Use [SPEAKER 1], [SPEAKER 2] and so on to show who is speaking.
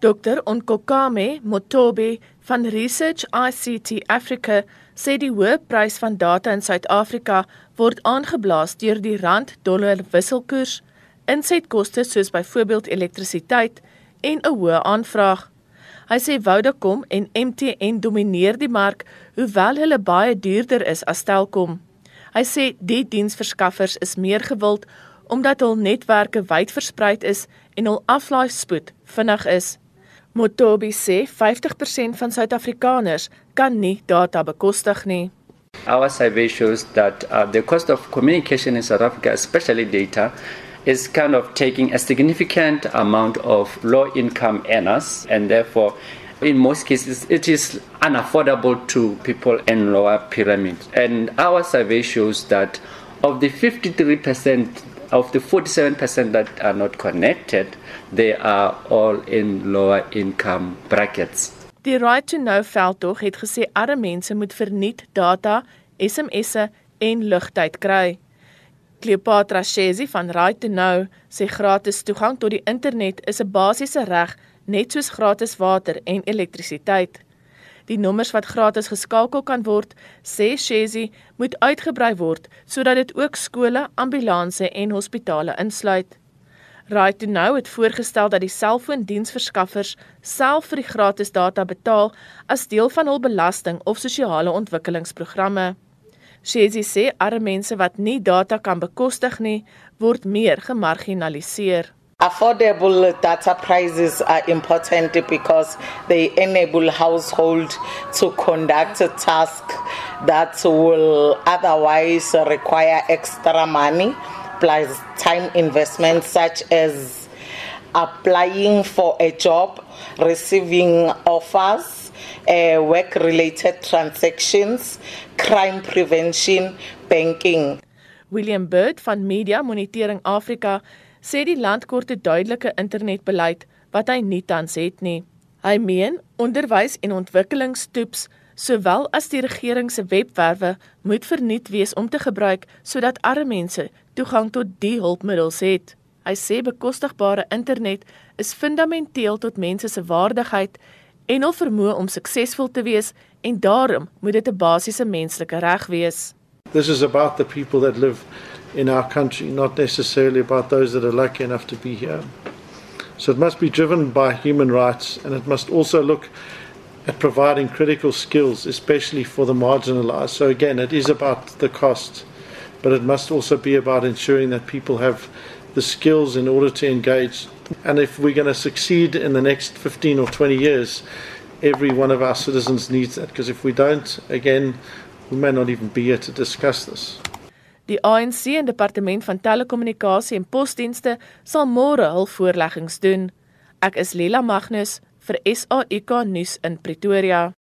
[SPEAKER 1] Dr Onkokame Motobe van Research ICT Africa sê die hoë prys van data in Suid-Afrika word aangeblaas deur die rand-dollar wisselkoers, insetkoste soos byvoorbeeld elektrisiteit en 'n hoë aanvraag. Hy sê Vodacom en MTN domineer die mark hoewel hulle baie duurder is as Telkom. Hy sê die diensverskaffers is meer gewild omdat hul netwerke wyd versprei is en hul aflaaispoed vinnig is. Motobi sê 50% van Suid-Afrikaners kan nie data bekostig nie.
[SPEAKER 2] Our survey shows that uh, the cost of communication in South Africa, especially data, is kind of taking a significant amount of low income earners, and therefore, in most cases, it is unaffordable to people in lower pyramids. And our survey shows that of the 53% of the 47% that are not connected, they are all in lower income brackets.
[SPEAKER 1] Die Right to Know veldtog het gesê arme mense moet verniet data, SMS'e en lugtyd kry. Cleopatra Shezi van Right to Know sê gratis toegang tot die internet is 'n basiese reg net soos gratis water en elektrisiteit. Die nommers wat gratis geskakel kan word, sê Shezi, moet uitgebrei word sodat dit ook skole, ambulanse en hospitale insluit. Right to Know het voorgestel dat die selfoondiensverskaffers self vir die gratis data betaal as deel van hul belasting of sosiale ontwikkelingsprogramme. Shezi sê arme mense wat nie data kan bekostig nie, word meer gemarginaliseer.
[SPEAKER 3] Affordable data prices are important because they enable households to conduct tasks that will otherwise require extra money plus time investment such as applying for a job, receiving offers, uh, work related transactions, crime prevention, banking.
[SPEAKER 1] William Bird van Media Monitoring Afrika sê die land kort 'n duidelike internetbeleid wat hy nie tans het nie. Hy meen onderwys en ontwikkelingstoeps sowel as die regering se webwerwe moet vernuut wees om te gebruik sodat arme mense toegang tot die hulpmiddels het. Hy sê bekostigbare internet is fundamenteel tot mense se waardigheid en hul vermoë om suksesvol te wees en daarom moet dit 'n basiese menslike reg wees.
[SPEAKER 4] This is about the people that live in our country, not necessarily about those that are lucky enough to be here. So it must be driven by human rights and it must also look at providing critical skills, especially for the marginalized. So again, it is about the cost, but it must also be about ensuring that people have the skills in order to engage. And if we're going to succeed in the next 15 or 20 years, every one of our citizens needs that. Because if we don't, again, we may not even be here to discuss this.
[SPEAKER 1] Die ANC en Departement van Telekommunikasie en Posdienste sal môre hul voorleggings doen. Ek is Lela Magnus vir SAK nuus in Pretoria.